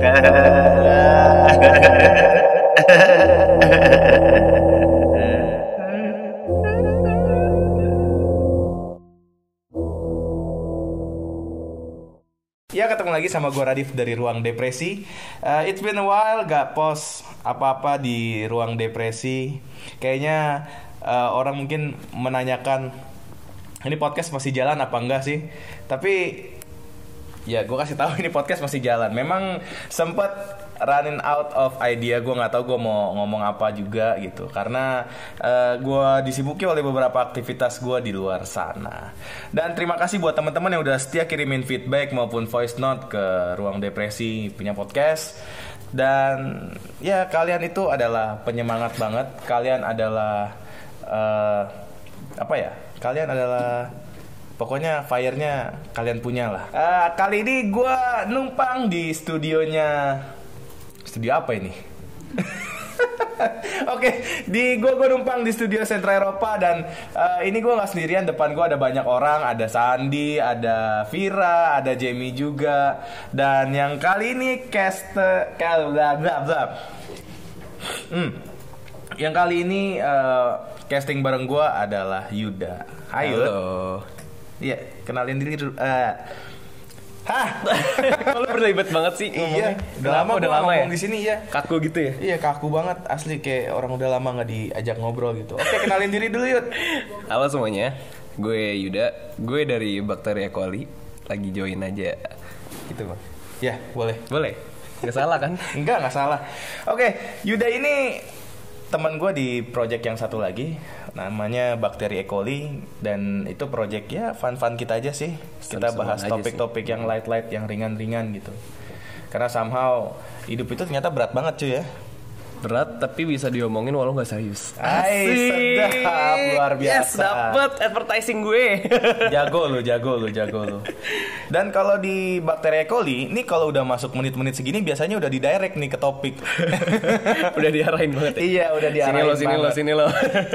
Ya ketemu lagi sama gue Radif dari Ruang Depresi. Uh, It's been a while gak post apa-apa di Ruang Depresi. Kayaknya uh, orang mungkin menanyakan Ini podcast masih jalan apa enggak sih? Tapi ya gue kasih tahu ini podcast masih jalan. Memang sempet running out of idea. Gue nggak tahu gue mau ngomong apa juga gitu. Karena uh, gue disibuki oleh beberapa aktivitas gue di luar sana. Dan terima kasih buat teman-teman yang udah setia kirimin feedback maupun voice note ke ruang depresi punya podcast. Dan ya kalian itu adalah penyemangat banget. Kalian adalah uh, apa ya? Kalian adalah Pokoknya fire-nya kalian punya lah. Uh, kali ini gue numpang di studionya Studio apa ini? Oke, okay, di gue gue numpang di studio Sentra Eropa dan uh, ini gue nggak sendirian. Depan gue ada banyak orang, ada Sandi, ada Vira, ada Jamie juga. Dan yang kali ini cast bla bla bla. Hmm. Yang kali ini uh, casting bareng gue adalah Yuda. Hai Halo. Iya, kenalin diri dulu. Uh, Hah? Kalau berlibat banget sih Iya, Udah lama, udah lama ya? di sini ya. Kaku gitu ya? Iya kaku banget asli kayak orang udah lama nggak diajak ngobrol gitu. Oke kenalin diri dulu yuk. Halo semuanya, gue Yuda, gue dari Bakteri E. coli Lagi join aja Gitu bang Ya boleh. Boleh? Gak salah kan? Enggak nggak salah. Oke Yuda ini teman gue di project yang satu lagi namanya bakteri E. coli dan itu project ya fun-fun kita aja sih. Kita bahas topik-topik yang light-light yang ringan-ringan gitu. Karena somehow hidup itu ternyata berat banget cuy ya Berat tapi bisa diomongin walau gak serius Asik sedap luar biasa Yes dapet advertising gue Jago lo jago lo jago lo Dan kalau di bakteri E. coli Ini kalau udah masuk menit-menit segini Biasanya udah di direct nih ke topik Udah diarahin banget ya? Iya udah diarahin Sini lo, sini lo, sini lo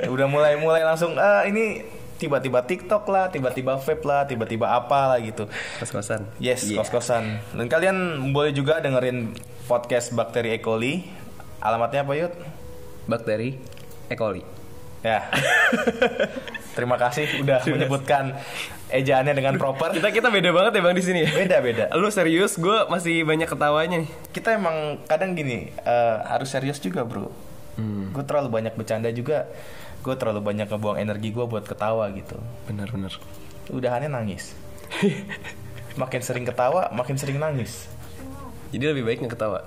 Udah mulai-mulai langsung ah ini tiba-tiba TikTok lah, tiba-tiba vape lah, tiba-tiba apa lah gitu. Kos-kosan Yes, Yeah. kos-kosan. Dan kalian boleh juga dengerin podcast Bakteri E. coli. Alamatnya apa, Yud? Bakteri E. coli Ya. Terima kasih udah menyebutkan ejaannya dengan proper. Kita kita beda banget ya bang di sini ya? Beda-beda. Lu serius, gue masih banyak ketawanya nih Kita emang kadang gini, eh, harus serius juga, Bro. Gue terlalu banyak bercanda juga. Gue terlalu banyak ngebuang energi gue buat ketawa gitu. Bener-bener Udahannya nangis. makin sering ketawa, makin sering nangis. Jadi lebih baik nggak ketawa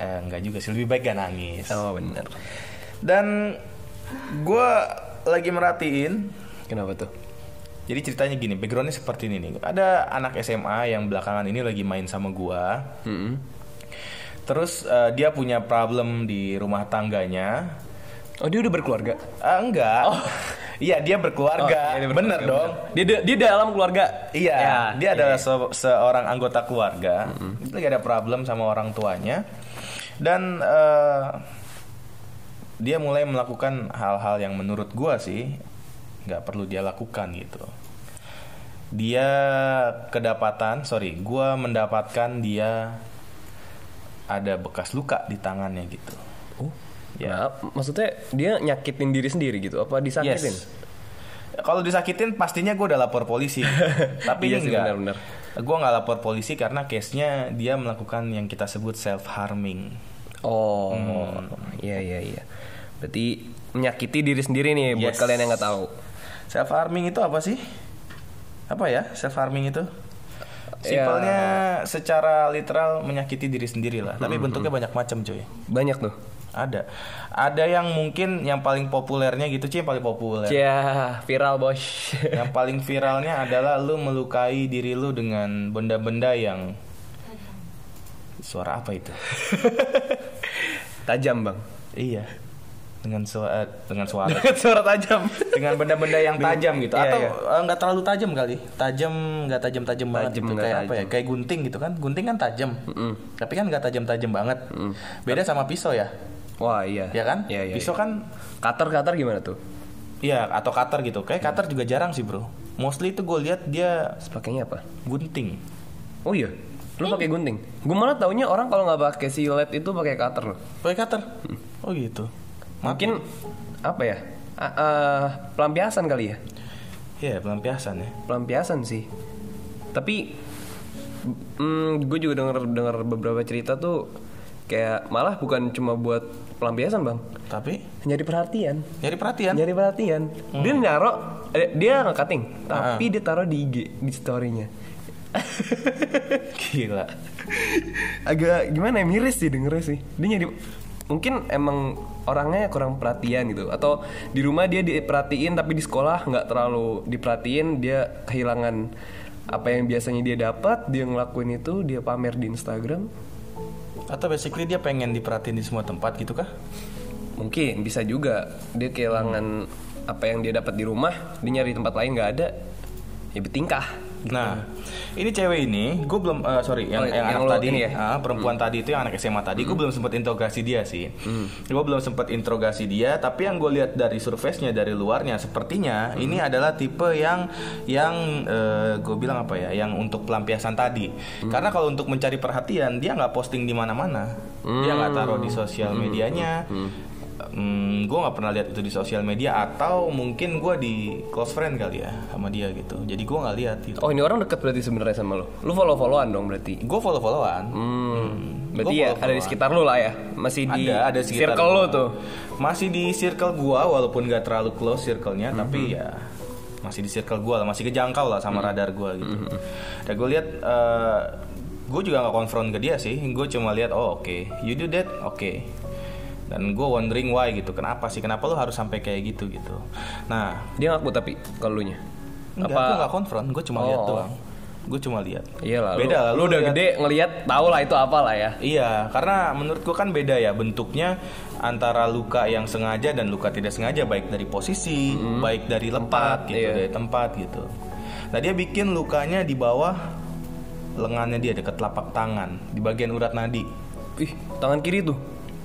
Eh, enggak juga sih, lebih baik gak nangis. Oh bener Dan gue lagi merhatiin, Kenapa tuh? jadi ceritanya gini, backgroundnya seperti ini nih. Ada anak SMA yang belakangan ini lagi main sama gue. Mm-mm. Terus eh, dia punya problem di rumah tangganya. Oh dia udah berkeluarga? Ah, enggak. Iya, dia berkeluarga. Oh, iya, dia bener berkeluarga, dong. bener. Dia dia dalam keluarga. Iya, Ya, dia iya. adalah se- seorang anggota keluarga. Dia lagi ada problem sama orang tuanya. Dan eh, dia mulai melakukan hal-hal yang menurut gua sih nggak perlu dia lakukan gitu. Dia kedapatan, sorry, gua mendapatkan dia ada bekas luka di tangannya gitu. Oh. Ya. Ya, maksudnya dia nyakitin diri sendiri gitu? Apa disakitin? Yes. Kalau disakitin pastinya gue udah lapor polisi. Tapi Iya ini enggak. Gue nggak lapor polisi karena case-nya dia melakukan yang kita sebut self harming. Oh, Hmm. iya iya iya. Berarti menyakiti diri sendiri nih buat Yes. kalian yang nggak tahu. Self harming itu apa sih? Apa ya self harming itu? Ya. Simpelnya secara literal menyakiti diri sendiri lah. Tapi bentuknya banyak macam cuy. Banyak tuh. Ada. Ada yang mungkin yang paling populernya gitu cuy, yang paling populer. Ya, viral bos. Yang paling viralnya adalah lu melukai diri lu dengan benda-benda yang suara apa itu? tajam bang. iya. Dengan suara dengan suara Suara tajam. dengan benda-benda yang tajam gitu Iya, atau iya. eh, nggak terlalu tajam kali. Tajam nggak tajam-tajam banget Tajam, gitu. kayak apa ya? tajam. Kayak gunting gitu kan. Gunting kan tajam. Mm-mm. Tapi kan nggak tajam-tajam banget. Beda sama pisau ya. Wah iya. Ya kan? Iya iya. pisau kan Cutter cutter gimana tuh? Iya, atau cutter gitu. Kayak cutter juga jarang sih, Bro. Mostly itu gue lihat dia Terus pakainya apa? gunting. Oh iya. Lu pakai gunting. Gue malah taunya orang kalau nggak pakai silet itu pakai cutter loh. Pakai cutter. Oh gitu. Mungkin apa ya? A- eh, pelampiasan kali ya. Iya, pelampiasan ya. Pelampiasan sih. Tapi mm, gue juga denger dengar beberapa cerita tuh kayak malah bukan cuma buat pelampiasan bang, Tapi nyari perhatian. nyari perhatian. Nyari perhatian. Dia naro, eh, dia nggak cutting, Ah. tapi dia taruh di IG di storynya. Gila. Agak gimana ya miris sih dengernya sih. Dia nyari mungkin emang orangnya kurang perhatian gitu. Atau di rumah dia diperhatiin tapi di sekolah nggak terlalu diperhatiin. Dia kehilangan apa yang biasanya dia dapat dia ngelakuin itu dia pamer di Instagram. Atau basically dia pengen diperhatiin di semua tempat gitu kah? mungkin bisa juga. Dia kehilangan apa yang dia dapat di rumah dia nyari tempat lain nggak ada. Ya bertingkah Nah, ini cewek ini, gue belum, eh, sorry, yang, Oh, yang, yang anak tadi, ini ya? ah, perempuan tadi itu yang anak SMA tadi, gue belum sempat interogasi dia sih. Gue belum sempat interogasi dia, tapi yang gue lihat dari surface-nya dari luarnya, sepertinya ini adalah tipe yang, yang gue bilang apa ya, yang untuk pelampiasan tadi. Karena kalau untuk mencari perhatian, dia nggak posting di mana-mana, dia nggak taruh di sosial medianya. Hmm, gue nggak pernah lihat itu di sosial media atau mungkin gue di close friend kali ya sama dia gitu. Jadi gue nggak lihat gitu. oh ini orang deket berarti sebenarnya sama lo lu follow followan dong berarti Gue follow followan. Hmm, berarti Gua ya ada di sekitar lu lah ya masih di ada ada sekitar circle lu gua. tuh Masih di circle gua walaupun gak terlalu close circle-nya Mhm. tapi ya masih di circle gua lah, masih kejangkau lah sama radar gua gitu. Dan gue lihat gue juga nggak konfront ke dia sih. Gue cuma lihat oh oke, you do that, oke. Dan gue wondering why gitu. Kenapa sih? Kenapa lu harus sampai kayak gitu gitu? Nah, dia ngaku tapi kalau lu nya enggak, gue nggak konfront. Gue cuma lihat Oh. doang. Gue cuma lihat. Iya lah, Beda lah. lu, lu udah lihat- gede ngelihat tahu lah itu apa lah ya. Iya, karena menurutku kan beda ya bentuknya antara luka yang sengaja dan luka tidak sengaja baik dari posisi, baik dari lepat gitu, iya. dari tempat gitu. Nah, dia bikin lukanya di bawah lengannya dia dekat telapak tangan, di bagian urat nadi. Ih, tangan kiri tuh.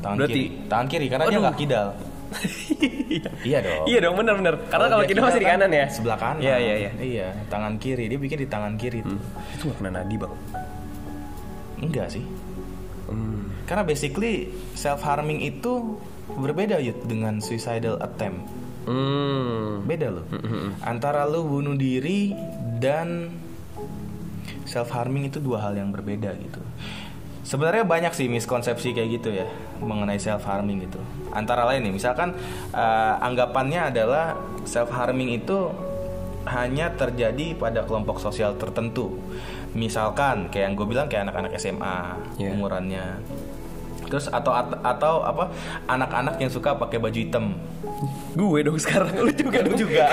Tangan Berarti kiri. Tangan kiri karena dia Aduh. nggak kidal. iya dong. Iya dong, benar benar. Karena kalau dia kita masih di kidal kanan ya. Sebelah kanan. Iya, iya, iya. Iya, tangan kiri. Dia bikin di tangan kiri tuh. Itu gak kena nadi, Bang. Enggak sih. Hmm. Karena basically self harming itu berbeda yud dengan suicidal attempt. Hmm. Beda loh. Antara lu bunuh diri dan self harming itu dua hal yang berbeda gitu. Sebenarnya banyak sih miskonsepsi kayak gitu ya mengenai self harming gitu. Antara lain nih, misalkan eh, anggapannya adalah self harming itu hanya terjadi pada kelompok sosial tertentu. Misalkan kayak yang gue bilang kayak anak-anak SMA Iya. umurannya. Terus atau atau apa anak-anak yang suka pakai baju hitam. Gue dong sekarang lu juga Gue juga.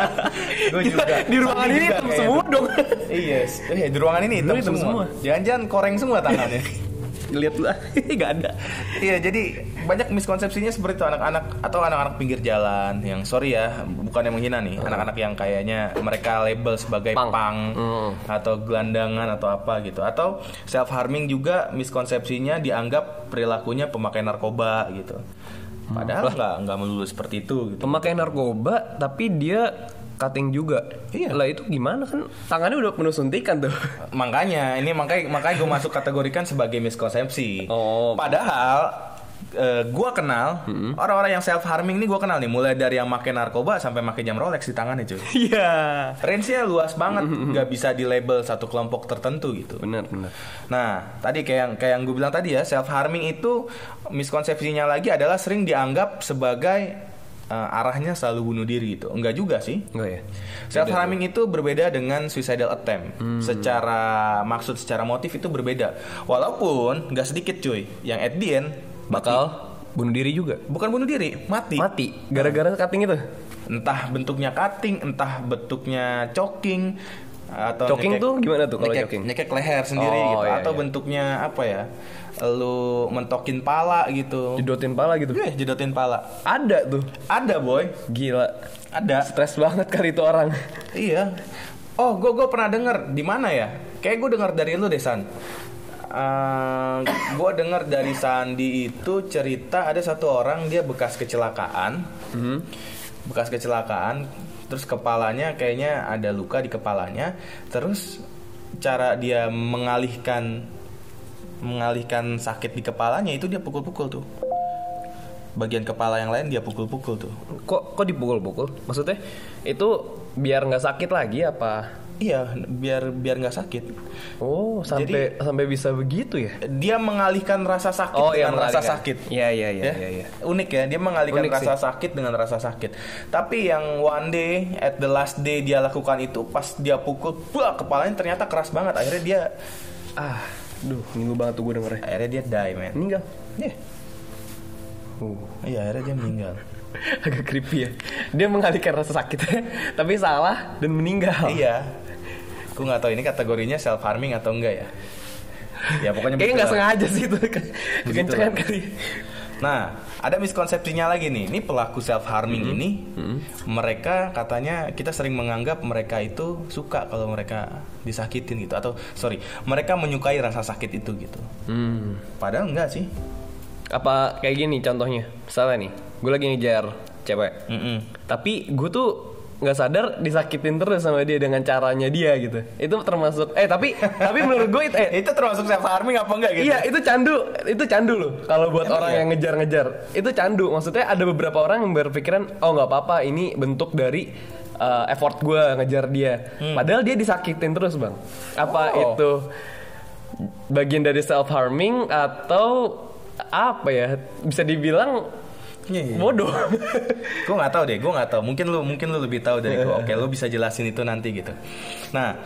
gue juga. Di ruangan ini hitam kayaknya. semua dong. Iya, eh, di ruangan ini hitam, semua. Jangan-jangan koreng semua tangannya. Lihat lah, gak ada. iya, jadi banyak miskonsepsinya seperti itu anak-anak atau anak-anak pinggir jalan yang sorry ya, bukan yang menghina nih, anak-anak yang kayaknya mereka label sebagai Punk. pang, Hmm. atau gelandangan atau apa gitu. Atau self harming juga miskonsepsinya dianggap perilakunya pemakai narkoba gitu. Padahal nggak nggak melulu seperti itu gitu. Pemakai narkoba tapi dia cutting juga. Iya. Lah itu gimana kan tangannya udah penuh suntikan tuh. Makanya ini makanya makanya gue masuk kategorikan sebagai miskonsepsi. Oh. Padahal eh, gua kenal orang-orang yang self harming ini gua kenal nih mulai dari yang pakai narkoba sampai pakai jam Rolex di tangannya cuy. Iya. Range-nya luas banget, nggak bisa di label satu kelompok tertentu gitu. Benar, benar. Nah, tadi kayak yang kayak yang gue bilang tadi ya, self harming itu miskonsepsinya lagi adalah sering dianggap sebagai eh, arahnya selalu bunuh diri gitu. Enggak juga sih. Enggak ya? Self harming itu berbeda dengan suicidal attempt. Secara maksud, secara motif itu berbeda. Walaupun nggak sedikit cuy, yang at the end Bakal bunuh diri juga. bukan bunuh diri, mati. Mati gara-gara cutting itu. Entah bentuknya cutting, entah bentuknya choking atau Choking tuh gimana tuh kalau nyekek, choking? Nyekek leher sendiri Oh, gitu iya, atau iya. bentuknya apa ya? Lu mentokin pala gitu. Jedotin pala gitu. Eh, jedotin pala. Ada tuh. Ada, boy. Gila. Ada. Stres banget kali itu orang. Iya. Oh, gue gue pernah denger di mana ya? Kayak gue denger dari lu deh San. gue denger dari Sandi itu cerita ada satu orang dia bekas kecelakaan, Mhm. bekas kecelakaan, terus kepalanya kayaknya ada luka di kepalanya, terus cara dia mengalihkan mengalihkan sakit di kepalanya itu dia pukul-pukul tuh. Bagian kepala yang lain dia pukul-pukul tuh. Kok kok dipukul-pukul? Maksudnya itu biar nggak sakit lagi apa? Iya, biar biar nggak sakit. Oh, sampai sampai bisa begitu ya? Dia mengalihkan rasa sakit Oh, iya, dengan rasa sakit. Iya, iya, iya, Ya? iya, iya. Unik ya, dia mengalihkan Unik rasa sih. sakit dengan rasa sakit. Tapi yang one day at the last day dia lakukan itu pas dia pukul, wah kepalanya ternyata keras banget. Akhirnya dia Ah, duh, ngilu banget tuh gue dengernya. akhirnya dia die, man. Meninggal. Iya. Uh, Iya, akhirnya dia meninggal. agak creepy ya. Dia mengalihkan rasa sakitnya, tapi salah dan meninggal. Iya. Gue nggak tahu ini kategorinya self harming atau enggak ya. Ya pokoknya Kayaknya nggak sengaja sih itu kekencengan kali. Nah, ada miskonsepsinya lagi nih. Ini pelaku self harming ini, mereka katanya kita sering menganggap mereka itu suka kalau mereka disakitin gitu atau sorry, mereka menyukai rasa sakit itu gitu. Hmm. Padahal enggak sih. Apa kayak gini contohnya? Misalnya nih, gue lagi ngejar cewek. Mm-mm. Tapi gue tuh nggak sadar disakitin terus sama dia dengan caranya dia gitu. Itu termasuk eh tapi tapi menurut gue itu eh Itu termasuk self harming apa enggak gitu? Iya itu candu itu candu loh kalau buat Emang orang iya? yang ngejar-ngejar itu candu maksudnya ada beberapa orang yang berpikiran oh nggak apa-apa ini bentuk dari uh, effort gue ngejar dia padahal dia disakitin terus bang apa Hmm. Oh. itu bagian dari self harming atau apa ya bisa dibilang Iya, iya. bodoh gue nggak tahu deh, gue nggak tahu. Mungkin lu mungkin lu lebih tahu dari gue. Oke, lu bisa jelasin itu nanti gitu. Nah,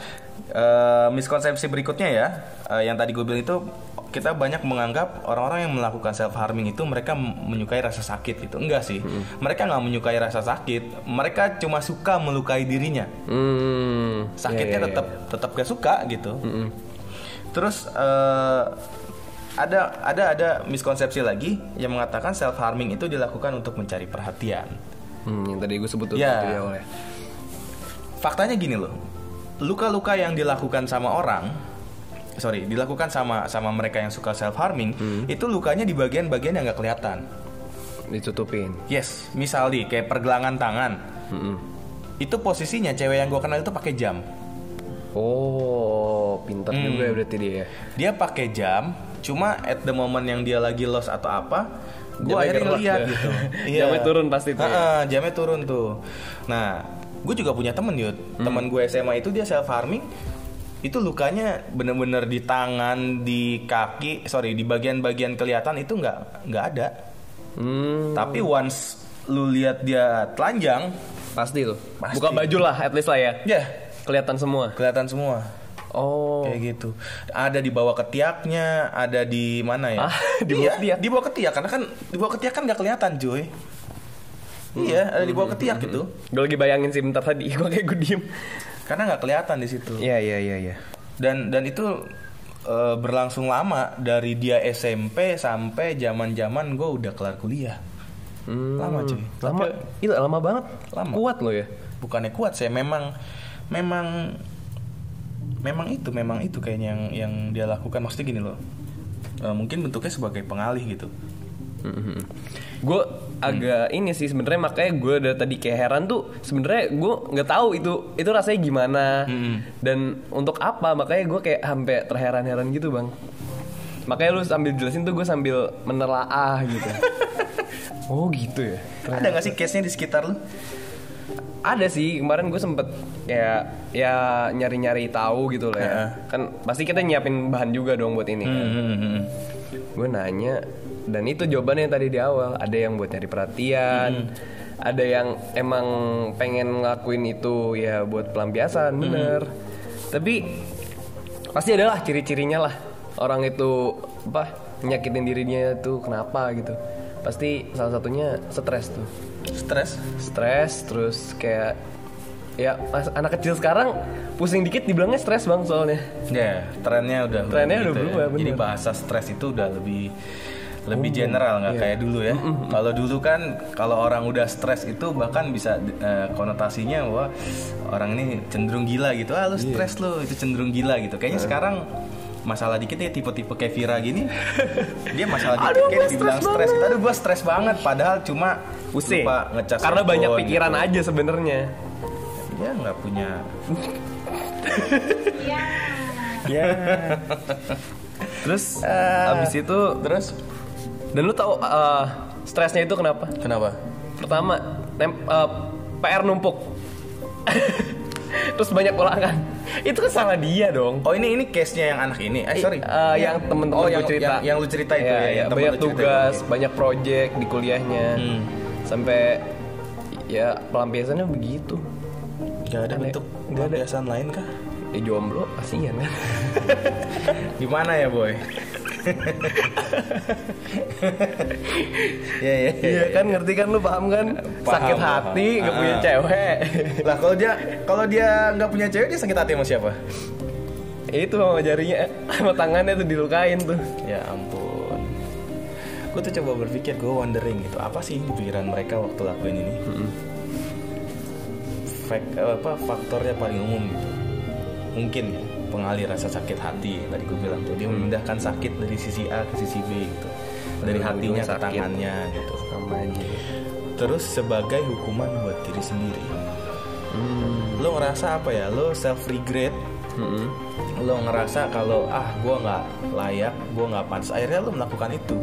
eh, miskonsepsi berikutnya ya, eh, yang tadi gue bilang itu kita banyak menganggap orang-orang yang melakukan self harming itu mereka menyukai rasa sakit gitu. Enggak sih, mereka nggak menyukai rasa sakit. Mereka cuma suka melukai dirinya. hmm, Sakitnya iya, iya, tetap tetap gak suka gitu. Terus eh, ada ada ada miskonsepsi lagi yang mengatakan self harming itu dilakukan untuk mencari perhatian. Hmm, yang tadi gue sebut tuh Ya. di awal ya. Faktanya gini loh, luka-luka yang dilakukan sama orang, sorry, dilakukan sama sama mereka yang suka self harming, itu lukanya di bagian-bagian yang nggak kelihatan. ditutupin Yes, misal nih kayak pergelangan tangan, Mm-mm. itu posisinya cewek yang gue kenal itu pakai jam. oh pintar Hmm. juga ya berarti dia ya Dia pakai jam, cuma at the moment yang dia lagi lost atau apa, gue akhirnya ngeliat dah. gitu. Jamnya turun pasti tuh ya. Jamnya turun tuh. Nah, gue juga punya temen yud, Hmm. temen gue SMA itu dia self harming, itu lukanya bener-bener di tangan, di kaki, sorry, di bagian-bagian kelihatan itu nggak nggak ada. hmm, Tapi once lu lihat dia telanjang, pasti tuh Pasti. buka baju lah at least lah ya ya kelihatan semua kelihatan semua. Oh Kayak gitu. Ada di bawah ketiaknya, ada di mana ya? Ah, di bawah iya, ketiak? Di bawah ketiak karena kan di bawah ketiak kan nggak kelihatan, Joy. Iya, ada di bawah ketiak gitu. gue lagi bayangin sih bentar tadi gue kayak gue diem Karena nggak kelihatan di situ. iya iya iya iya Dan dan itu eh, berlangsung lama dari dia SMP sampai zaman-zaman gue udah kelar kuliah. Hmm, Lama, cuy. lama Tapi- iya lama banget Lama. kuat lo ya Bukannya kuat saya memang memang memang itu memang itu kayaknya yang yang dia lakukan maksudnya gini loh. Eh, mungkin bentuknya sebagai pengalih gitu. gue agak ini sih sebenarnya makanya gue dari tadi kayak heran tuh sebenarnya gue nggak tahu itu itu rasanya gimana Mm-mm. dan untuk apa makanya gue kayak sampai terheran-heran gitu bang makanya lu sambil jelasin tuh gue sambil menelaah gitu oh gitu ya Ada nggak sih case-nya di sekitar lu? Ada sih kemarin gue sempet ya ya nyari-nyari tahu gitu lah ya. Heeh. kan pasti kita nyiapin bahan juga dong buat ini kan. Hmm. gue nanya dan itu jawabannya yang tadi di awal. Ada yang buat nyari perhatian ada yang emang pengen ngelakuin itu ya buat pelampiasan bener. Tapi pasti adalah ciri-cirinya lah. Orang itu apa nyakitin dirinya tuh kenapa gitu. Pasti salah satunya stres tuh Stres? stres terus kayak ya mas- anak kecil sekarang pusing dikit dibilangnya stres bang soalnya Ya, trennya udah Trennya udah ya. berubah, bener. Jadi bahasa stres itu udah lebih lebih general nggak kayak dulu ya. Kalau dulu kan kalau orang udah stres itu bahkan bisa eh, konotasinya wah orang ini cenderung gila gitu. Ah lu stres lu itu cenderung gila gitu. Kayaknya sekarang masalah dikit ya tipe-tipe kayak Vira gini dia masalah dikit Aduh, kayak dibilang stres stres gitu aduh gua stres banget padahal cuma pusing lupa ngecas karena banyak handphone pikiran gitu. aja sebenarnya dia nggak punya Ya. Terus Ah. abis itu Terus dan lu tahu eh, stresnya itu kenapa? kenapa? Pertama, nem- eh, PR numpuk. Terus banyak ulangan. Itu kan salah dia dong. Oh ini ini case-nya yang anak ini. Eh sorry. Eh, yang temen-temen oh, yang, cerita. Yang, yang lu cerita itu Iya, ya. yang temen banyak tugas, itu. banyak project di kuliahnya. Hmm. Sampai ya pelampiasannya begitu. Gak ada Aneh. bentuk Nggak ada. pelampiasan lain kah? Ya jomblo kasihan kan. Gimana ya boy? ya ya Iya kan ngerti kan lu paham kan? Paham, Sakit paham. hati nggak punya Ah. cewek. Lah kalau dia kalau dia nggak punya cewek dia sakit hati sama siapa? itu sama jarinya sama tangannya tuh dilukain tuh. Ya ampun. Gue tuh coba berpikir, gue wondering gitu, apa sih di pikiran mereka waktu lakuin ini? Fak- eh, apa faktornya paling umum gitu. Mungkin ya, pengalih rasa sakit hati tadi gue bilang tuh dia memindahkan sakit dari sisi A ke sisi B gitu. Dari Hmm, hatinya ke tangannya gitu. Sama aja. Terus sebagai hukuman buat diri sendiri. Hmm. Lo ngerasa apa ya? Lo self regret Mm-mm. lo ngerasa kalau ah gue nggak layak gue nggak pantas akhirnya lo melakukan itu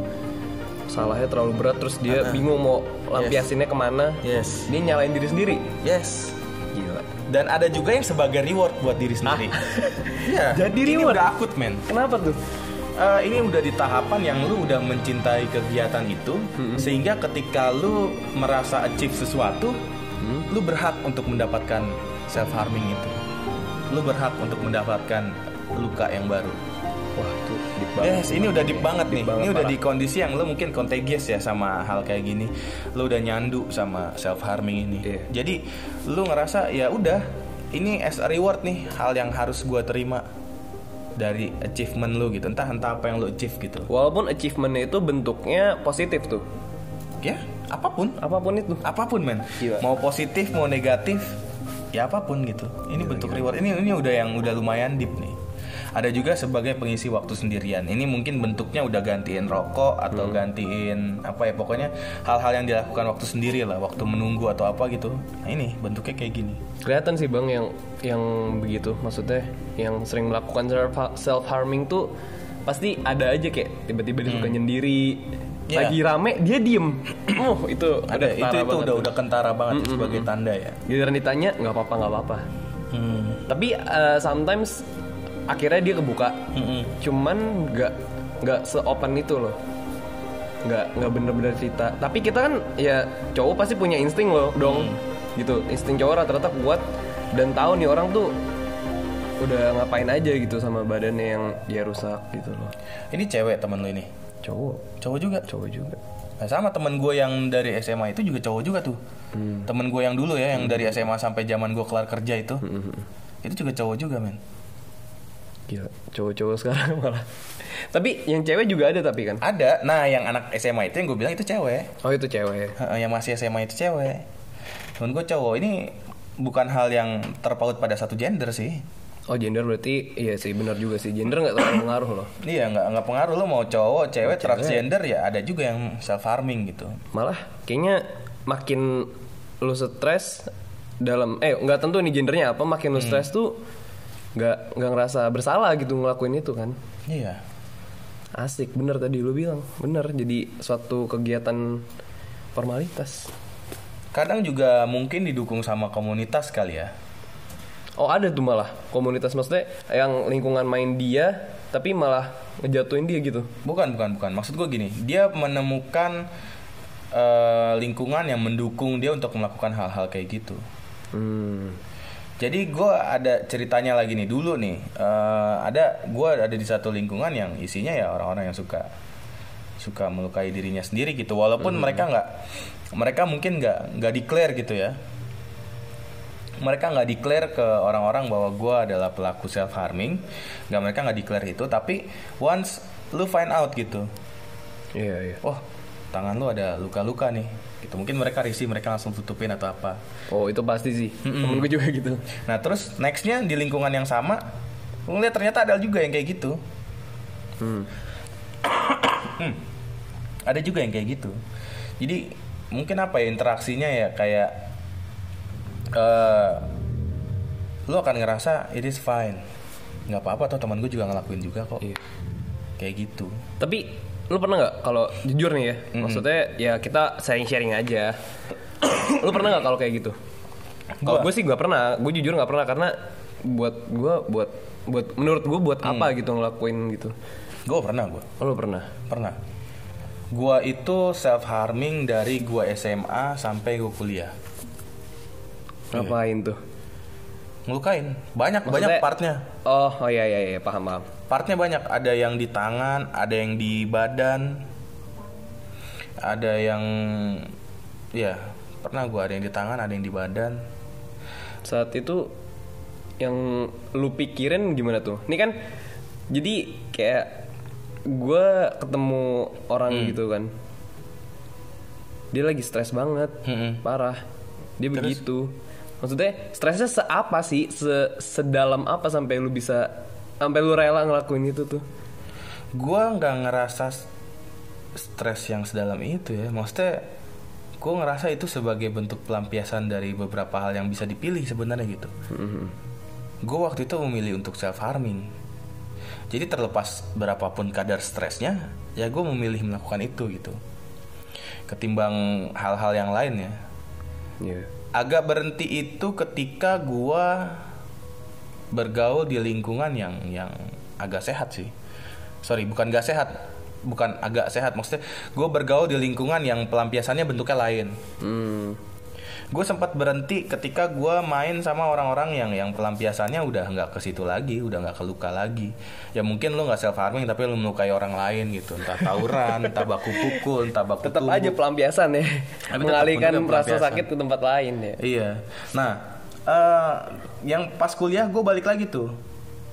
Salahnya terlalu berat terus dia bingung mau lampiasinnya ke mana. yes Dia nyalain diri sendiri. yes Gila. dan ada juga yang sebagai reward buat diri sendiri Iya. Jadi ini reward? udah akut men Kenapa tuh? Eh, ini udah di tahapan yang lu udah mencintai kegiatan itu sehingga ketika lu merasa achieve sesuatu lu berhak untuk mendapatkan self harming itu lu berhak untuk mendapatkan luka yang baru Wah tuh deep banget. Yes, ini udah deep banget nih. banget, ini udah parah. di kondisi yang lo mungkin contagious ya sama hal kayak gini. Lo udah nyandu sama self harming ini. Iya. Jadi lo ngerasa ya udah, ini as a reward nih hal yang harus gua terima dari achievement lo gitu. Entah entah apa yang lo achieve gitu. Walaupun achievementnya itu bentuknya positif tuh. Ya, apa pun, Apa pun itu. apa pun men. Gila. Mau positif, mau negatif, ya apa pun gitu. Ini bentuk reward. Ini ini udah yang udah lumayan deep nih. Ada juga sebagai pengisi waktu sendirian. Ini mungkin bentuknya udah gantiin rokok atau gantiin apa ya pokoknya hal-hal yang dilakukan waktu sendiri lah, waktu menunggu atau apa gitu. Nah ini bentuknya kayak gini. Kelihatan sih bang yang yang begitu maksudnya yang sering melakukan self harming tuh pasti ada aja kayak tiba-tiba dia suka nyendiri Iya. lagi rame dia diem oh itu Ada itu itu banget udah udah kentara banget sebagai tanda ya. giliran ditanya nggak apa-apa nggak apa-apa Hmm. tapi eh, sometimes akhirnya dia kebuka. Mm-mm. cuman nggak nggak seopen itu loh. Nggak nggak bener-bener cerita. Tapi kita kan ya cowok pasti punya insting loh dong. Gitu. Insting cowok rata-rata kuat. Dan tahu nih orang tuh udah ngapain aja gitu sama badannya yang dia rusak gitu loh. Ini cewek temen lo ini. cowok. Cowok juga. cowok juga. Nah, sama temen gue yang dari SMA itu juga cowok juga tuh. Temen gue yang dulu ya, yang dari SMA sampai zaman gue kelar kerja itu, itu juga cowok juga men. Gila cowok-cowok sekarang malah. Tapi yang cewek juga ada tapi kan? Ada, nah yang anak SMA itu yang gue bilang itu cewek, oh itu cewek. Yang masih SMA itu cewek. Temen gue cowok. Ini bukan hal yang terpaut pada satu gender sih. oh gender berarti iya sih benar juga sih. Gender nggak terlalu mengaruh loh. Iya nggak nggak pengaruh. Lo mau cowok, cewek, transgender ya ada juga yang self harming gitu. malah kayaknya makin lu stres dalam eh nggak tentu nih gendernya apa makin lu stres tuh nggak nggak ngerasa bersalah gitu ngelakuin itu kan Iya. asik bener tadi lu bilang bener jadi suatu kegiatan formalitas Kadang juga mungkin didukung sama komunitas kali ya. oh ada tuh malah komunitas maksudnya yang lingkungan main dia tapi malah ngejatuhin dia gitu Bukan, bukan, bukan. Maksud gue gini, dia menemukan eh, lingkungan yang mendukung dia untuk melakukan hal-hal kayak gitu. hmm Jadi gue ada ceritanya lagi nih dulu nih. eh, ada gue ada di satu lingkungan yang isinya ya orang-orang yang suka suka melukai dirinya sendiri gitu. Walaupun mereka nggak, mereka mungkin nggak nggak declare gitu ya. Mereka nggak declare ke orang-orang bahwa gue adalah pelaku self harming. Nggak mereka nggak declare itu. Tapi once lu find out gitu, iya iya wah tangan lu ada luka-luka nih. Gitu. Mungkin mereka risih, mereka langsung tutupin atau apa. oh itu pasti sih temen gue juga gitu Nah terus nextnya di lingkungan yang sama, lu ngeliat ternyata ada juga yang kayak gitu. hmm. Hmm. Ada juga yang kayak gitu. Jadi mungkin apa ya interaksinya ya kayak eh lu akan ngerasa it is fine. nggak apa-apa tuh teman gue juga ngelakuin juga kok Iya. kayak gitu Tapi lu pernah nggak kalau jujur nih ya, maksudnya ya kita sharing-sharing aja. lu pernah nggak kalau kayak gitu? Kalau gue sih nggak pernah, gue jujur nggak pernah karena buat gue buat buat menurut gue buat apa gitu ngelakuin gitu. gue pernah gue Oh, lu pernah? pernah gue itu self harming dari gue SMA sampai gue kuliah Ngapain tuh? ngelukain banyak Maksudnya- banyak partnya Oh, oh iya iya iya paham paham. Partnya banyak ada yang di tangan ada yang di badan ada yang ya pernah gue ada yang di tangan ada yang di badan Saat itu yang lu pikirin gimana tuh? Ini kan jadi kayak gue ketemu orang gitu kan. Dia lagi stres banget, Mm-mm. parah. Dia begitu. Maksudnya stresnya seapa sih? Se sedalam apa sampai lu bisa sampai lu rela ngelakuin itu tuh? gue nggak ngerasa stres yang sedalam itu ya. Maksudnya gue ngerasa itu sebagai bentuk pelampiasan dari beberapa hal yang bisa dipilih sebenarnya gitu. Gue waktu itu memilih untuk self harming jadi terlepas berapapun kadar stresnya ya gue memilih melakukan itu gitu. Ketimbang hal-hal yang lain ya. Iya. agak berhenti itu ketika gua bergaul di lingkungan yang yang agak sehat sih sorry bukan gak sehat bukan agak sehat maksudnya gue bergaul di lingkungan yang pelampiasannya bentuknya lain Hmm. gue sempat berhenti ketika gua main sama orang-orang yang yang pelampiasannya udah nggak ke situ lagi udah nggak keluka lagi ya mungkin lu nggak self harming tapi lu melukai orang lain gitu entah tawuran entah baku pukul entah baku Tetap aja pelampiasan ya. Mengalihkan rasa sakit ke tempat lain ya. Iya. Nah, eh yang pas kuliah gue balik lagi tuh.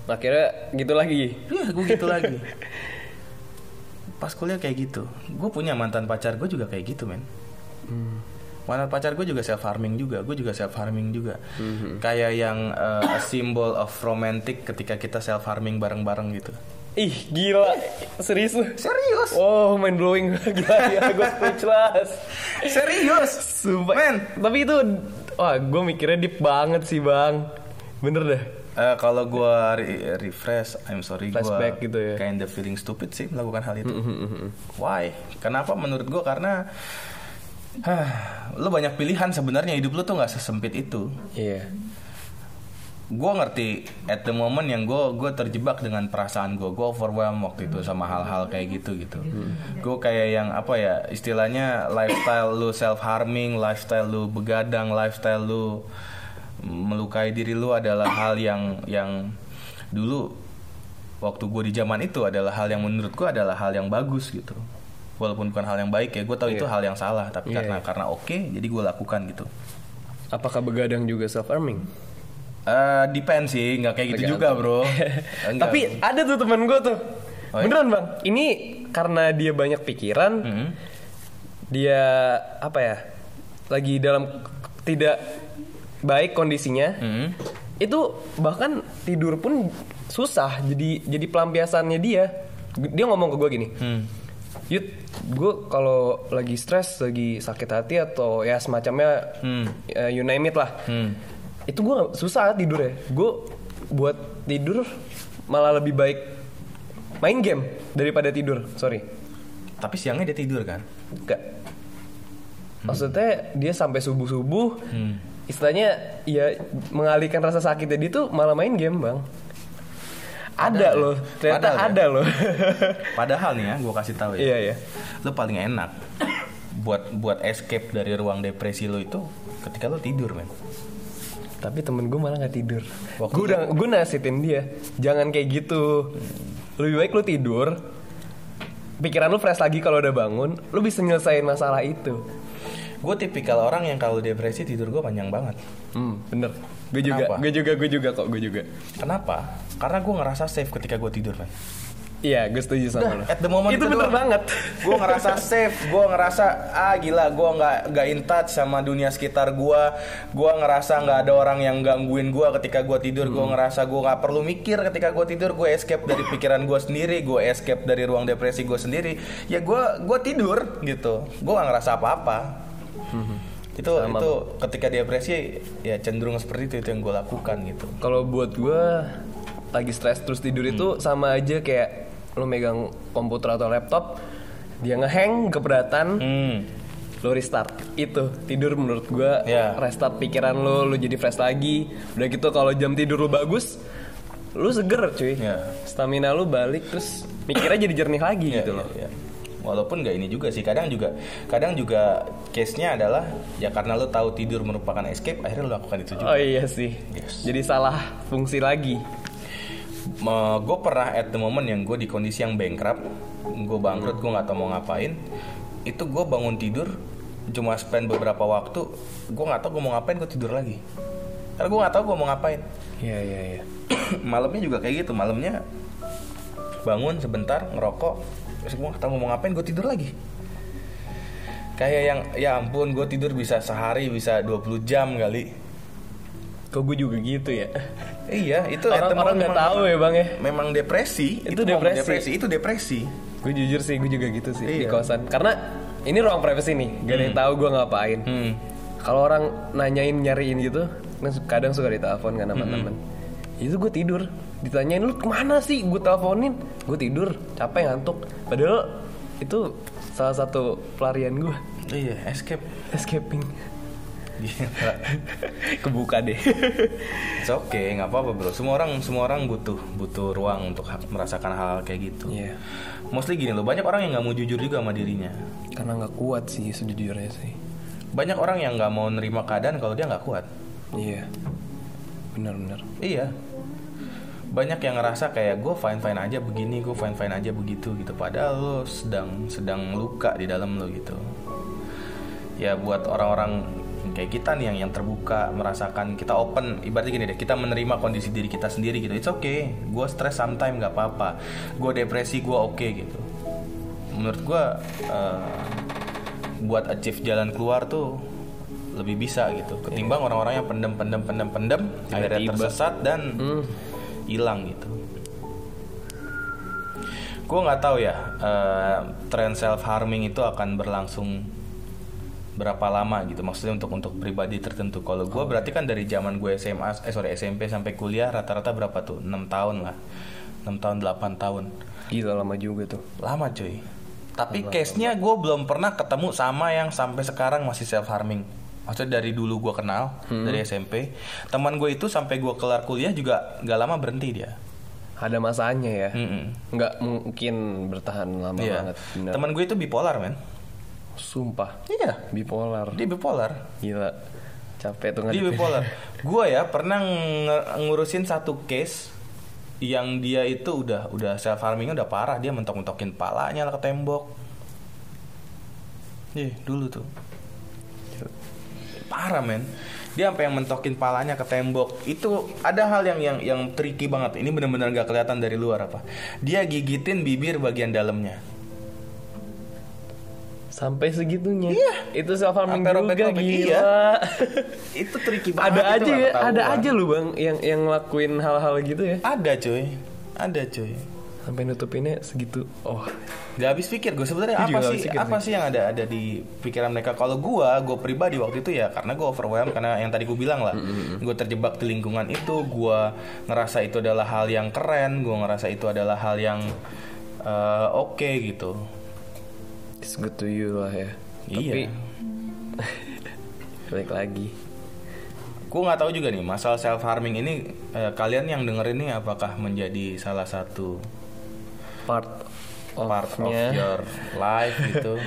Akhirnya gitu lagi. Iya, gue gitu lagi. Pas kuliah kayak gitu. Gue punya mantan pacar gue juga kayak gitu, men. Mantan pacar gue juga self harming juga. Gue juga self harming juga. Kayak yang a symbol of romantic ketika kita self harming bareng-bareng gitu. Ih, gila. Serius lu? Serius? Oh, mind blowing gila ya, gue speechless. Serius? Sumpah. Men. Tapi itu wah, gue mikirnya deep banget sih, Bang. Bener dah. Eh, kalau gue re- refresh, I'm sorry, gue Flashback gitu ya. kinda feeling stupid sih melakukan hal itu. Why? Kenapa? Menurut gue karena Hah, lu banyak pilihan sebenarnya hidup lu tuh nggak sesempit itu. Iya. Gue ngerti at the moment yang gue gue terjebak dengan perasaan gue, gue overwhelmed waktu itu sama hal-hal kayak gitu gitu. Gue kayak yang apa ya istilahnya lifestyle lu self harming, lifestyle lu begadang, lifestyle lu melukai diri lu adalah hal yang yang dulu waktu gue di zaman itu adalah hal yang menurut gue adalah hal yang bagus gitu. Walaupun bukan hal yang baik ya, gue tahu itu Iya. hal yang salah, tapi Iya, karena iya. karena oke, jadi gue lakukan gitu. Apakah begadang juga self harming? Eh, depend sih, nggak kayak gitu juga bro. Enggak. Tapi ada tuh temen gue tuh. Oh, iya? Beneran bang. Ini karena dia banyak pikiran, Mm-mm. dia apa ya? Lagi dalam tidak baik kondisinya. Mm-mm. Itu bahkan tidur pun susah. Jadi jadi pelampiasannya dia. Dia ngomong ke gue gini. Hmm. Yud, gue kalau lagi stres, lagi sakit hati atau ya semacamnya, Hmm. eh, you name it lah. Hmm. Itu gue susah tidur ya. Gue buat tidur malah lebih baik main game daripada tidur. Sorry, Tapi siangnya dia tidur kan? enggak. Maksudnya dia sampai subuh subuh, Hmm. istilahnya ya mengalihkan rasa sakitnya dia tuh malah main game bang. Ada Padahal ya? loh, ternyata Padahal ya? ada loh. Padahal nih ya, gue kasih tahu ya. Iya iya. Lo paling enak buat buat escape dari ruang depresi lo itu ketika lo tidur men. Tapi temen gue malah nggak tidur. Gue udah gue nasihatin dia, jangan kayak gitu. Lebih baik lu tidur. Pikiran lu fresh lagi kalau udah bangun, lu bisa nyelesain masalah itu. Gue tipikal orang yang kalau depresi tidur gue panjang banget. Hmm, bener. Gue juga, gue juga, gue juga kok, gue juga. Kenapa? Karena gue ngerasa safe ketika gue tidur men. Iya, gue setuju sama lu. At the moment itu bener doang. banget. gue ngerasa safe gue ngerasa ah gila gue nggak nggak in touch sama dunia sekitar gue gue ngerasa nggak ada orang yang gangguin gue ketika gue tidur. Gue ngerasa gue nggak perlu mikir ketika gue tidur. Gue escape dari pikiran gue sendiri gue escape dari ruang depresi gue sendiri. Ya gue gue tidur gitu. Gue nggak ngerasa apa-apa. Itu Sama. itu ketika depresi ya cenderung seperti itu itu yang gue lakukan gitu. Kalau buat gue lagi stres terus tidur itu sama aja kayak lu megang komputer atau laptop dia ngehang keberatan Hmm. lo restart itu tidur menurut gua Ya. restart pikiran lo lo jadi fresh lagi udah gitu kalau jam tidur lo bagus lu seger cuy Ya. stamina lu balik terus mikirnya jadi jernih lagi Iya, gitu iya, loh iya. Walaupun nggak ini juga sih, kadang juga kadang juga case-nya adalah ya karena lo tahu tidur merupakan escape, akhirnya lo lakukan itu juga. oh iya sih Yes. jadi salah fungsi lagi gue pernah at the moment yang gue di kondisi yang bankrupt, gue bangkrut, gue nggak tahu mau ngapain. Itu gue bangun tidur, cuma spend beberapa waktu, gue nggak tahu gue mau ngapain, gue tidur lagi. Karena gue nggak tahu gue mau ngapain. iya iya iya malamnya juga kayak gitu, malamnya bangun sebentar ngerokok, terus gue nggak tahu mau ngapain, gue tidur lagi. Kayak yang ya ampun, gue tidur bisa sehari bisa 20 jam kali. Kok gue juga gitu ya? Iya, itu orang-orang moment nggak tahu ya bang ya? Memang depresi, Itu momen depresi. itu depresi. gue jujur sih gue juga gitu sih di Iya. kosan. Karena ini ruang privasi nih gak ada yang tahu gue ngapain. Hmm. kalau orang nanyain nyariin gitu kan kadang suka ditelepon kan sama temen. Itu gue tidur. Ditanyain lu ke mana sih? Gue teleponin. Gue tidur capek ngantuk. Padahal itu salah satu pelarian gue Iya, escape. escaping. kebuka deh It's okay, nggak apa-apa bro. Semua orang semua orang butuh butuh ruang untuk merasakan hal, -hal kayak gitu. Iya. Mostly gini loh, banyak orang yang nggak mau jujur juga sama dirinya. karena nggak kuat sih sejujurnya sih Banyak orang yang nggak mau nerima keadaan kalau dia nggak kuat. iya benar-benar Iya. Banyak yang ngerasa kayak gue fine fine aja begini, gue fine fine aja begitu gitu. Padahal lo sedang sedang luka di dalam lo gitu. Ya buat orang-orang kayak kita nih yang yang terbuka merasakan kita open ibaratnya gini deh kita menerima kondisi diri kita sendiri gitu. It's okay. Gue stress sometime nggak apa-apa. Gue depresi gue oke gitu. Menurut gue eh, buat achieve jalan keluar tuh lebih bisa gitu. Ketimbang orang-orang yang pendem pendem pendem pendem akhirnya tersesat dan hilang gitu. Gue nggak tahu ya eh, tren self harming itu akan berlangsung berapa lama gitu. Maksudnya untuk untuk pribadi tertentu. Kalau gue berarti kan dari zaman gue SMA eh sorry SMP sampai kuliah rata-rata berapa tuh? 6 tahun lah. 6 tahun 8 tahun. Gila lama juga tuh. Lama cuy. Tapi case-nya gue belum pernah ketemu sama yang sampai sekarang masih self harming maksudnya dari dulu gue kenal dari SMP teman gue itu sampai gue kelar kuliah juga gak lama berhenti dia. Ada masanya ya? Mm-mm. nggak mungkin bertahan lama Iya. banget bener. teman gue itu bipolar men sumpah iya bipolar dia bipolar gila capek tuh Dia bipolar. Gue ya pernah nge- ngurusin satu case yang dia itu udah udah self harmingnya udah parah dia mentok-mentokin palanya ke tembok. Ih, dulu tuh. Parah men. Dia sampai yang mentokin palanya ke tembok. Itu ada hal yang yang yang tricky banget. Ini benar-benar gak kelihatan dari luar apa. Dia gigitin bibir bagian dalamnya. Sampai segitunya. Iya. itu self harming juga gila. iya. Itu tricky banget. ada itu aja ya ada aja lu bang yang yang ngelakuin hal-hal gitu ya. Ada cuy. Ada cuy. sampai nutupinnya segitu. Oh Gak habis pikir gue. Sebenarnya apa sih pikir apa sih. yang ada ada di pikiran mereka? Kalau gue gue pribadi waktu itu ya karena gue overwhelmed karena yang tadi gue bilang lah. Gue terjebak di lingkungan itu gue ngerasa itu adalah hal yang keren gue ngerasa itu adalah hal yang eh, oke gitu it's good to you lah ya. Iya. tapi balik lagi. Gue nggak tahu juga nih masalah self harming ini eh, kalian yang dengerin ini apakah menjadi salah satu part part of your life gitu?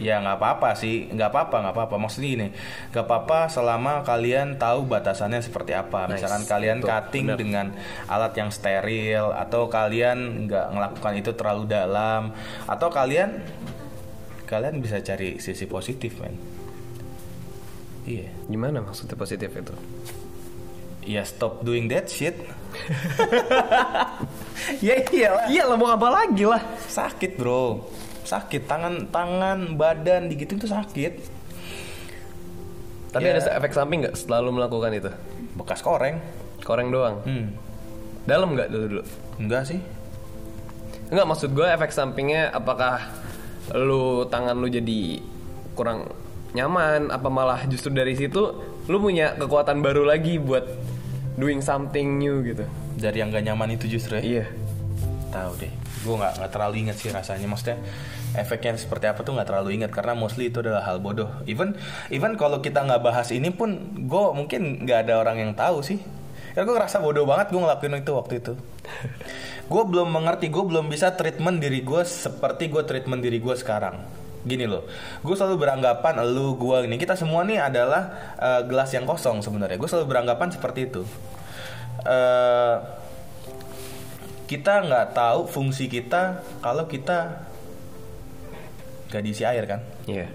Ya nggak apa-apa sih. Nggak apa-apa nggak apa-apa. Maksudnya gini nggak apa-apa selama kalian tahu batasannya seperti apa. Nice. misalkan kalian Betul, cutting benar. dengan alat yang steril atau kalian nggak melakukan itu terlalu dalam atau kalian kalian bisa cari sisi positif men. Iya. Gimana maksudnya positif itu? Ya stop doing that shit. Ya iyalah. Iya lah mau apa lagi lah? Sakit bro. Sakit. Tangan tangan badan digituin tuh sakit. Tapi Ya. ada efek samping nggak selalu melakukan itu? Bekas koreng. Koreng doang? Hmm. dalam nggak dulu dulu enggak sih. Enggak maksud gue efek sampingnya apakah lu tangan lu jadi kurang nyaman apa malah justru dari situ lu punya kekuatan baru lagi buat doing something new gitu? Dari yang gak nyaman itu justru ya? Iya. Tahu deh. Gue nggak nggak terlalu ingat sih rasanya. Maksudnya efeknya seperti apa tuh nggak terlalu ingat. Karena mostly itu adalah hal bodoh. Even even kalau kita nggak bahas ini pun gue mungkin nggak ada orang yang tahu sih. Karena gue ngerasa bodoh banget gue ngelakuin itu waktu itu gue belum mengerti gue belum bisa treatment diri gue seperti gue treatment diri gue sekarang. Gini loh gue selalu beranggapan lu gue ini kita semua nih adalah eh, gelas yang kosong sebenarnya. Gue selalu beranggapan seperti itu. Eh, kita nggak tahu fungsi kita kalau kita gak diisi air kan? Iya.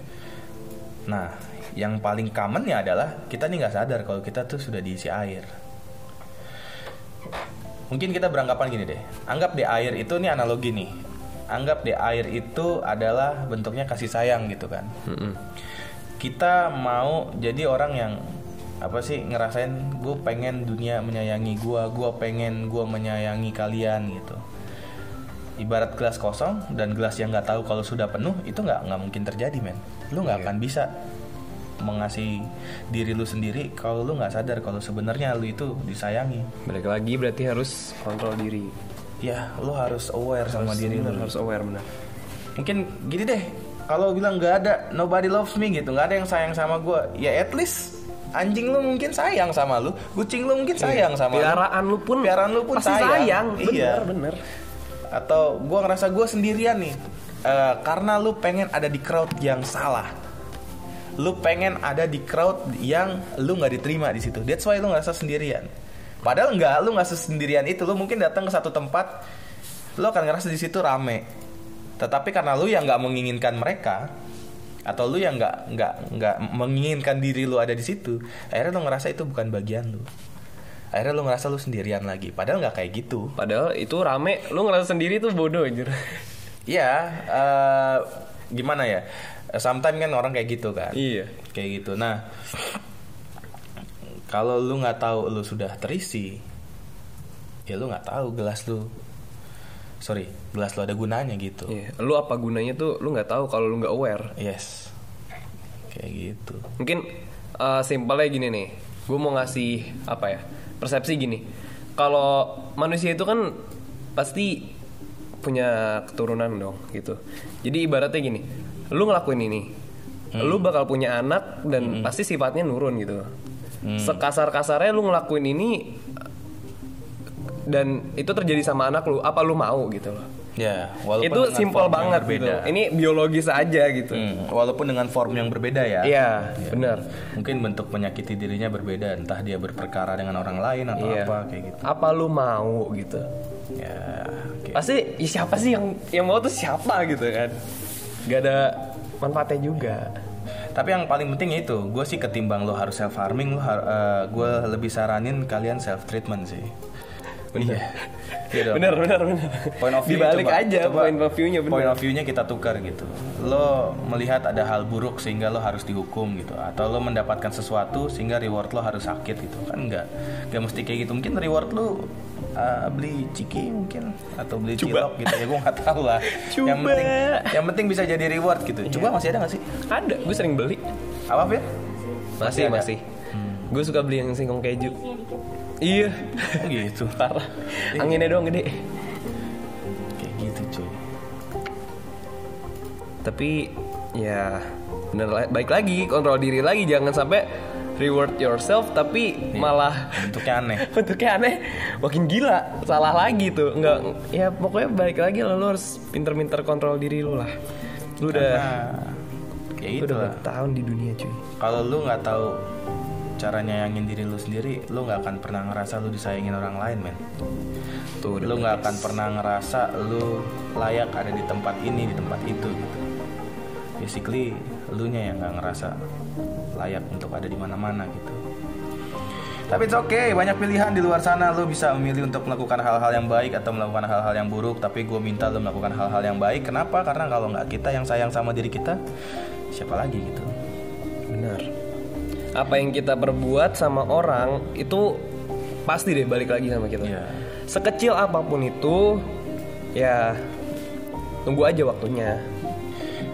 Nah yang paling common ya adalah kita nih nggak sadar kalau kita tuh sudah diisi air mungkin kita beranggapan gini deh. Anggap di air itu nih analogi nih. Anggap di air itu adalah bentuknya kasih sayang gitu kan. Mm-mm. kita mau jadi orang yang apa sih ngerasain gue pengen dunia menyayangi gue gue pengen gue menyayangi kalian gitu. Ibarat gelas kosong dan gelas yang nggak tahu kalau sudah penuh itu nggak nggak mungkin terjadi men. Lu nggak Iya. akan bisa mengasihi diri lu sendiri kalau lu nggak sadar kalau sebenarnya lu itu disayangi. Balik lagi berarti harus kontrol diri. Ya lu harus aware sama Harus- diri bener, lu harus aware benar mungkin gini deh kalau bilang nggak ada nobody loves me gitu nggak ada yang sayang sama gue ya at least anjing lu mungkin sayang sama lu kucing lu mungkin sayang sama lu. Piaraan lu pun Piaraan lu pun pasti sayang. sayang, Iya. bener bener. Atau gue ngerasa gue sendirian nih Eh, karena lu pengen ada di crowd yang salah lu pengen ada di crowd yang lu nggak diterima di situ. That's why lu ngerasa sendirian. Padahal nggak lu nggak sendirian itu lu mungkin datang ke satu tempat lu akan ngerasa di situ rame. Tetapi karena lu yang nggak menginginkan mereka atau lu yang nggak nggak nggak menginginkan diri lu ada di situ akhirnya lu ngerasa itu bukan bagian lu. Akhirnya lu ngerasa lu sendirian lagi. Padahal nggak kayak gitu. Padahal itu rame lu ngerasa sendiri tuh bodoh anjir. Iya, eh, gimana ya? Sometimes kan orang kayak gitu kan. iya Kayak gitu. Nah, kalau lu nggak tahu lu sudah terisi, ya lu nggak tahu gelas lu. Sorry, gelas lu ada gunanya gitu. iya lu apa gunanya tuh lu nggak tahu kalau lu nggak aware Yes. Kayak gitu. mungkin uh, simpelnya gini nih gue mau ngasih apa ya persepsi gini kalau manusia itu kan pasti punya keturunan dong gitu jadi ibaratnya gini lu ngelakuin ini. Lu bakal punya anak dan pasti sifatnya nurun gitu. Sekasar kasarnya lu ngelakuin ini dan itu terjadi sama anak lu apa lu mau gitu loh. Ya, walaupun itu simpel banget gitu ini biologis aja gitu. Hmm, walaupun dengan form yang berbeda ya. iya benar. Mungkin bentuk menyakiti dirinya berbeda, entah dia berperkara dengan orang lain atau Iya. apa kayak gitu. apa lu mau gitu. Ya, oke. pasti ya siapa sih yang yang mau tuh siapa gitu kan gak ada manfaatnya juga Tapi yang paling penting itu, gue sih ketimbang lo harus self harming, lo gue lebih saranin kalian self treatment sih. Iya. Iya dong. bener bener bener Point of view dibalik coba- aja coba point of view-nya bener Point of view-nya kita tukar gitu. Lo melihat ada hal buruk sehingga lo harus dihukum gitu, atau lo mendapatkan sesuatu sehingga reward lo harus sakit gitu kan enggak? Gak mesti kayak gitu. Mungkin reward lo uh, beli ciki mungkin atau beli cilok gitu ya gue nggak tahu lah. Yang Coba. Iya. penting yang penting bisa jadi reward gitu. Coba masih ada gak sih? ada gue sering beli Apa Fir? masih ada? masih gue suka beli yang singkong keju iya. Oh gitu. parah. Anginnya doang gede. Kayak gitu cuy. tapi ya bener baik lagi kontrol diri lagi. Jangan sampai reward yourself tapi malah Bentuknya aneh. bentuknya aneh. Makin gila salah lagi tuh. Nggak ya pokoknya balik lagi lah. Lu harus pinter-pinter kontrol diri lu lah. Lu udah Nah, ya itu udah tahun di dunia cuy. Kalau lu nggak tahu cara nyayangin diri lu sendiri, lu nggak akan pernah ngerasa lu disayangin orang lain, men. tuh Lu nggak akan pernah ngerasa lu layak ada di tempat ini, di tempat itu gitu. Basically, lu nya yang nggak ngerasa layak untuk ada di mana-mana gitu. Tapi it's okay, banyak pilihan di luar sana Lu bisa memilih untuk melakukan hal-hal yang baik Atau melakukan hal-hal yang buruk Tapi gue minta lu melakukan hal-hal yang baik Kenapa? Karena kalau nggak kita yang sayang sama diri kita Siapa lagi gitu benar apa yang kita perbuat sama orang itu pasti deh balik lagi sama kita Iya. sekecil apa pun itu ya tunggu aja waktunya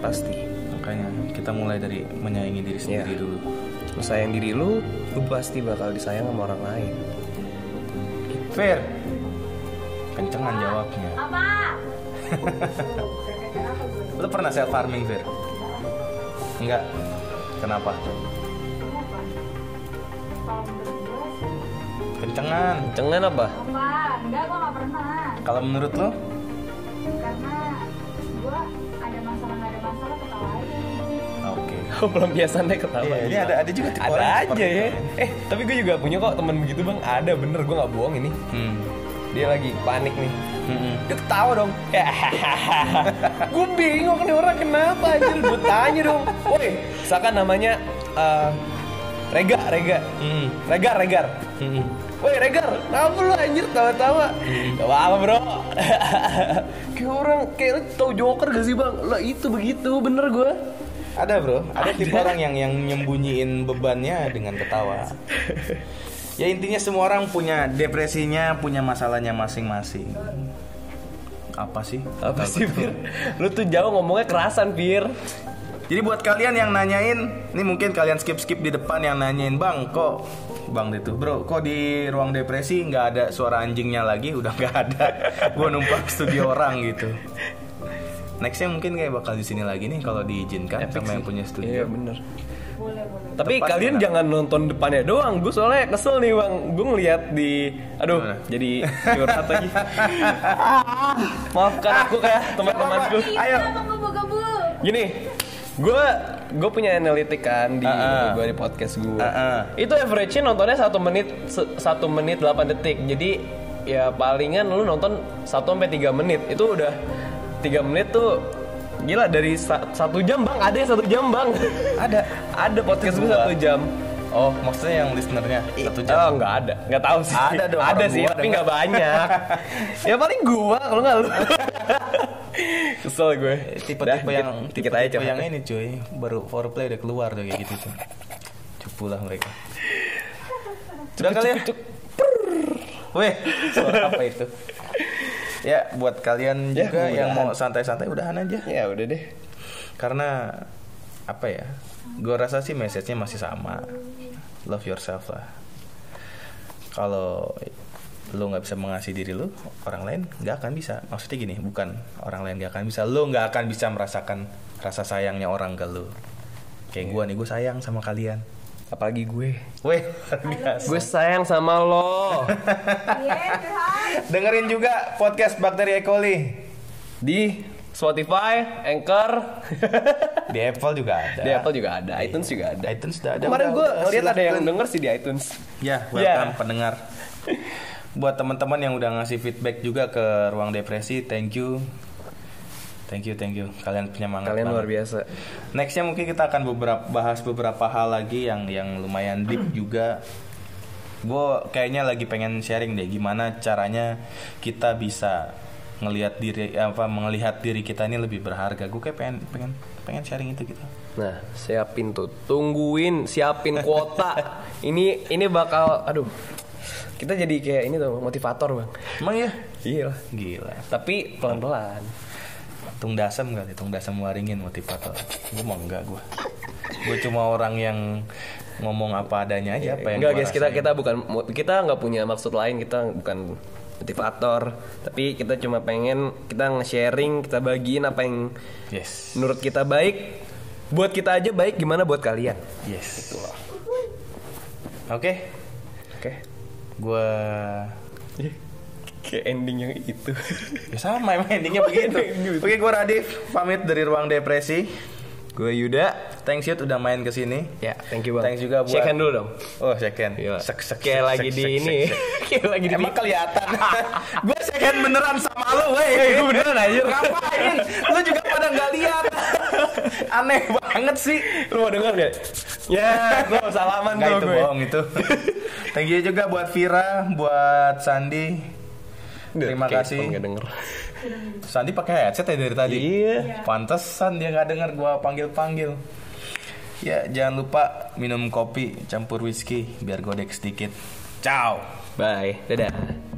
pasti Makanya kita mulai dari menyayangi diri sendiri Iya. dulu lu sayang diri lu lu pasti bakal disayang sama orang lain Fir. Kencengan jawabnya. Apa? Lu pernah self farming, Fir? Enggak. Kenapa? Kencengan. Cengen apa? apa? Enggak, gue gak pernah. Kalau menurut lo? Karena gue ada masalah nggak ada masalah ketawa aja. Oke. Oh, pelampiasannya ketawa. Iya, ini ada ada juga tipe Ada orang aja ya. Eh, tapi gue juga punya kok teman begitu bang. Ada bener, gue nggak bohong ini. Hmm. Dia lagi panik nih. Mm-mm. Dia ketawa dong. gue bingung nih orang kenapa anjir. Gue tanya dong. Woi, misalkan namanya eh, Rega, Rega. Mm. Regar, Regar. Mm-mm. Woi Regar, apa lu anjir tawa-tawa? Gak apa-apa bro Kayak orang, kayak lu tau Joker gak sih bang? Lah itu begitu, bener gue Ada bro, ada tipe orang yang yang nyembunyiin bebannya dengan ketawa. ya intinya semua orang punya depresinya, punya masalahnya masing-masing. Apa sih? Apa sih Fir? Lu tuh jauh ngomongnya kerasan Fir Jadi buat kalian yang nanyain, ini mungkin kalian skip-skip di depan yang nanyain bang, kok bang itu bro, kok di ruang depresi nggak ada suara anjingnya lagi, udah nggak ada. Gue numpang studio orang gitu. Nextnya mungkin kayak bakal di sini lagi nih kalau diizinkan sama yang punya studio. Iya bener Boleh, boleh. Tapi Tepat, kalian benar. jangan nonton depannya doang Gue soalnya kesel nih bang Gue ngeliat di Aduh Gimana? jadi curhat lagi Maafkan aku ya teman-temanku Ayo. Gini Gue gue punya analitik kan di Ah, ah. gue di podcast gue. Ah, ah. Itu average-nya nontonnya satu menit satu menit 8 detik. Jadi ya palingan lu nonton 1 sampai 3 menit. Itu udah 3 menit tuh gila dari sa- satu jam bang ada yang satu jam bang Ada. ada podcast gue satu jam Oh, maksudnya yang listenernya satu jam. Oh nggak ada, nggak tahu sih. Ada dong, ada sih, tapi nggak banyak. ya paling gua, kalau nggak lu. Kesel gue. tipe-tipe Dah, yang dikit- dikit aja tipe-tipe yang ini cuy baru foreplay udah keluar tuh kayak gitu tuh cupu lah mereka sudah kali ya Weh, suara apa itu? Ya, buat kalian Ya, juga yang mau santai-santai udahan aja. Ya udah deh. Karena apa ya? Gue rasa sih message-nya masih sama. Love yourself lah. Kalau lu nggak bisa mengasihi diri lu, orang lain nggak akan bisa. Maksudnya gini, bukan orang lain nggak akan bisa. Lu nggak akan bisa merasakan rasa sayangnya orang ke lu. Kayak gue nih, gue sayang sama kalian. Apalagi gue. Weh. Gue sayang sama lo. Iya. Dengerin juga podcast Bakteri E. coli. Di Spotify, Anchor, Di Apple juga ada. di Apple juga ada, iTunes juga ada. iTunes udah ada. Kemarin gue ngeliat ada yang denger sih di iTunes. Ya, welcome pendengar. Buat teman-teman yang udah ngasih feedback juga ke ruang depresi, thank you. Thank you, thank you. Kalian penyemangat Kalian banget. luar biasa. Nextnya mungkin kita akan beberapa bahas beberapa hal lagi yang yang lumayan deep juga. Gue kayaknya lagi pengen sharing deh gimana caranya kita bisa ngelihat diri apa melihat diri kita ini lebih berharga. Gue kayak pengen pengen pengen sharing itu gitu. Nah, siapin tuh, tungguin, siapin kuota. ini ini bakal, aduh, kita jadi kayak ini tuh motivator bang. Emang ya? Iya lah. Gila. Tapi pelan pelan. Tung dasem kali, tung dasem waringin motivator. Gue mau enggak gue. Gue cuma orang yang ngomong apa adanya aja apa yang Enggak guys, kita kita bukan kita nggak punya maksud lain, kita bukan motivator. Tapi kita cuma pengen kita nge-sharing, kita bagiin apa yang yes. menurut kita baik. Buat kita aja baik, gimana buat kalian? Yes. Oke, Oke. gue Kayak ending yang itu. ya sama emang endingnya begitu. Oke, gue Radif pamit dari ruang depresi. Gue Yuda. Thanks Yud udah main ke sini. Ya, thank you bang. Thanks juga buat Shake hand dulu dong. Oh, second. Gila. Sek, sek, Kayak lagi di ini. Kayak lagi di Emang kelihatan. gue second beneran sama lu, weh. Gue beneran aja. Ngapain? Lu juga pada nggak lihat. Aneh banget sih. Lu mau denger gak? Ya, tuh salaman tuh itu gue. bohong itu. Thank you juga buat Vira, buat Sandi. Terima kasih. Ipon nggak denger. Sandi pakai headset ya dari tadi. Iya. Pantesan dia nggak dengar gua panggil-panggil. Ya, jangan lupa minum kopi campur whisky biar godek sedikit. Ciao. Bye. Dadah.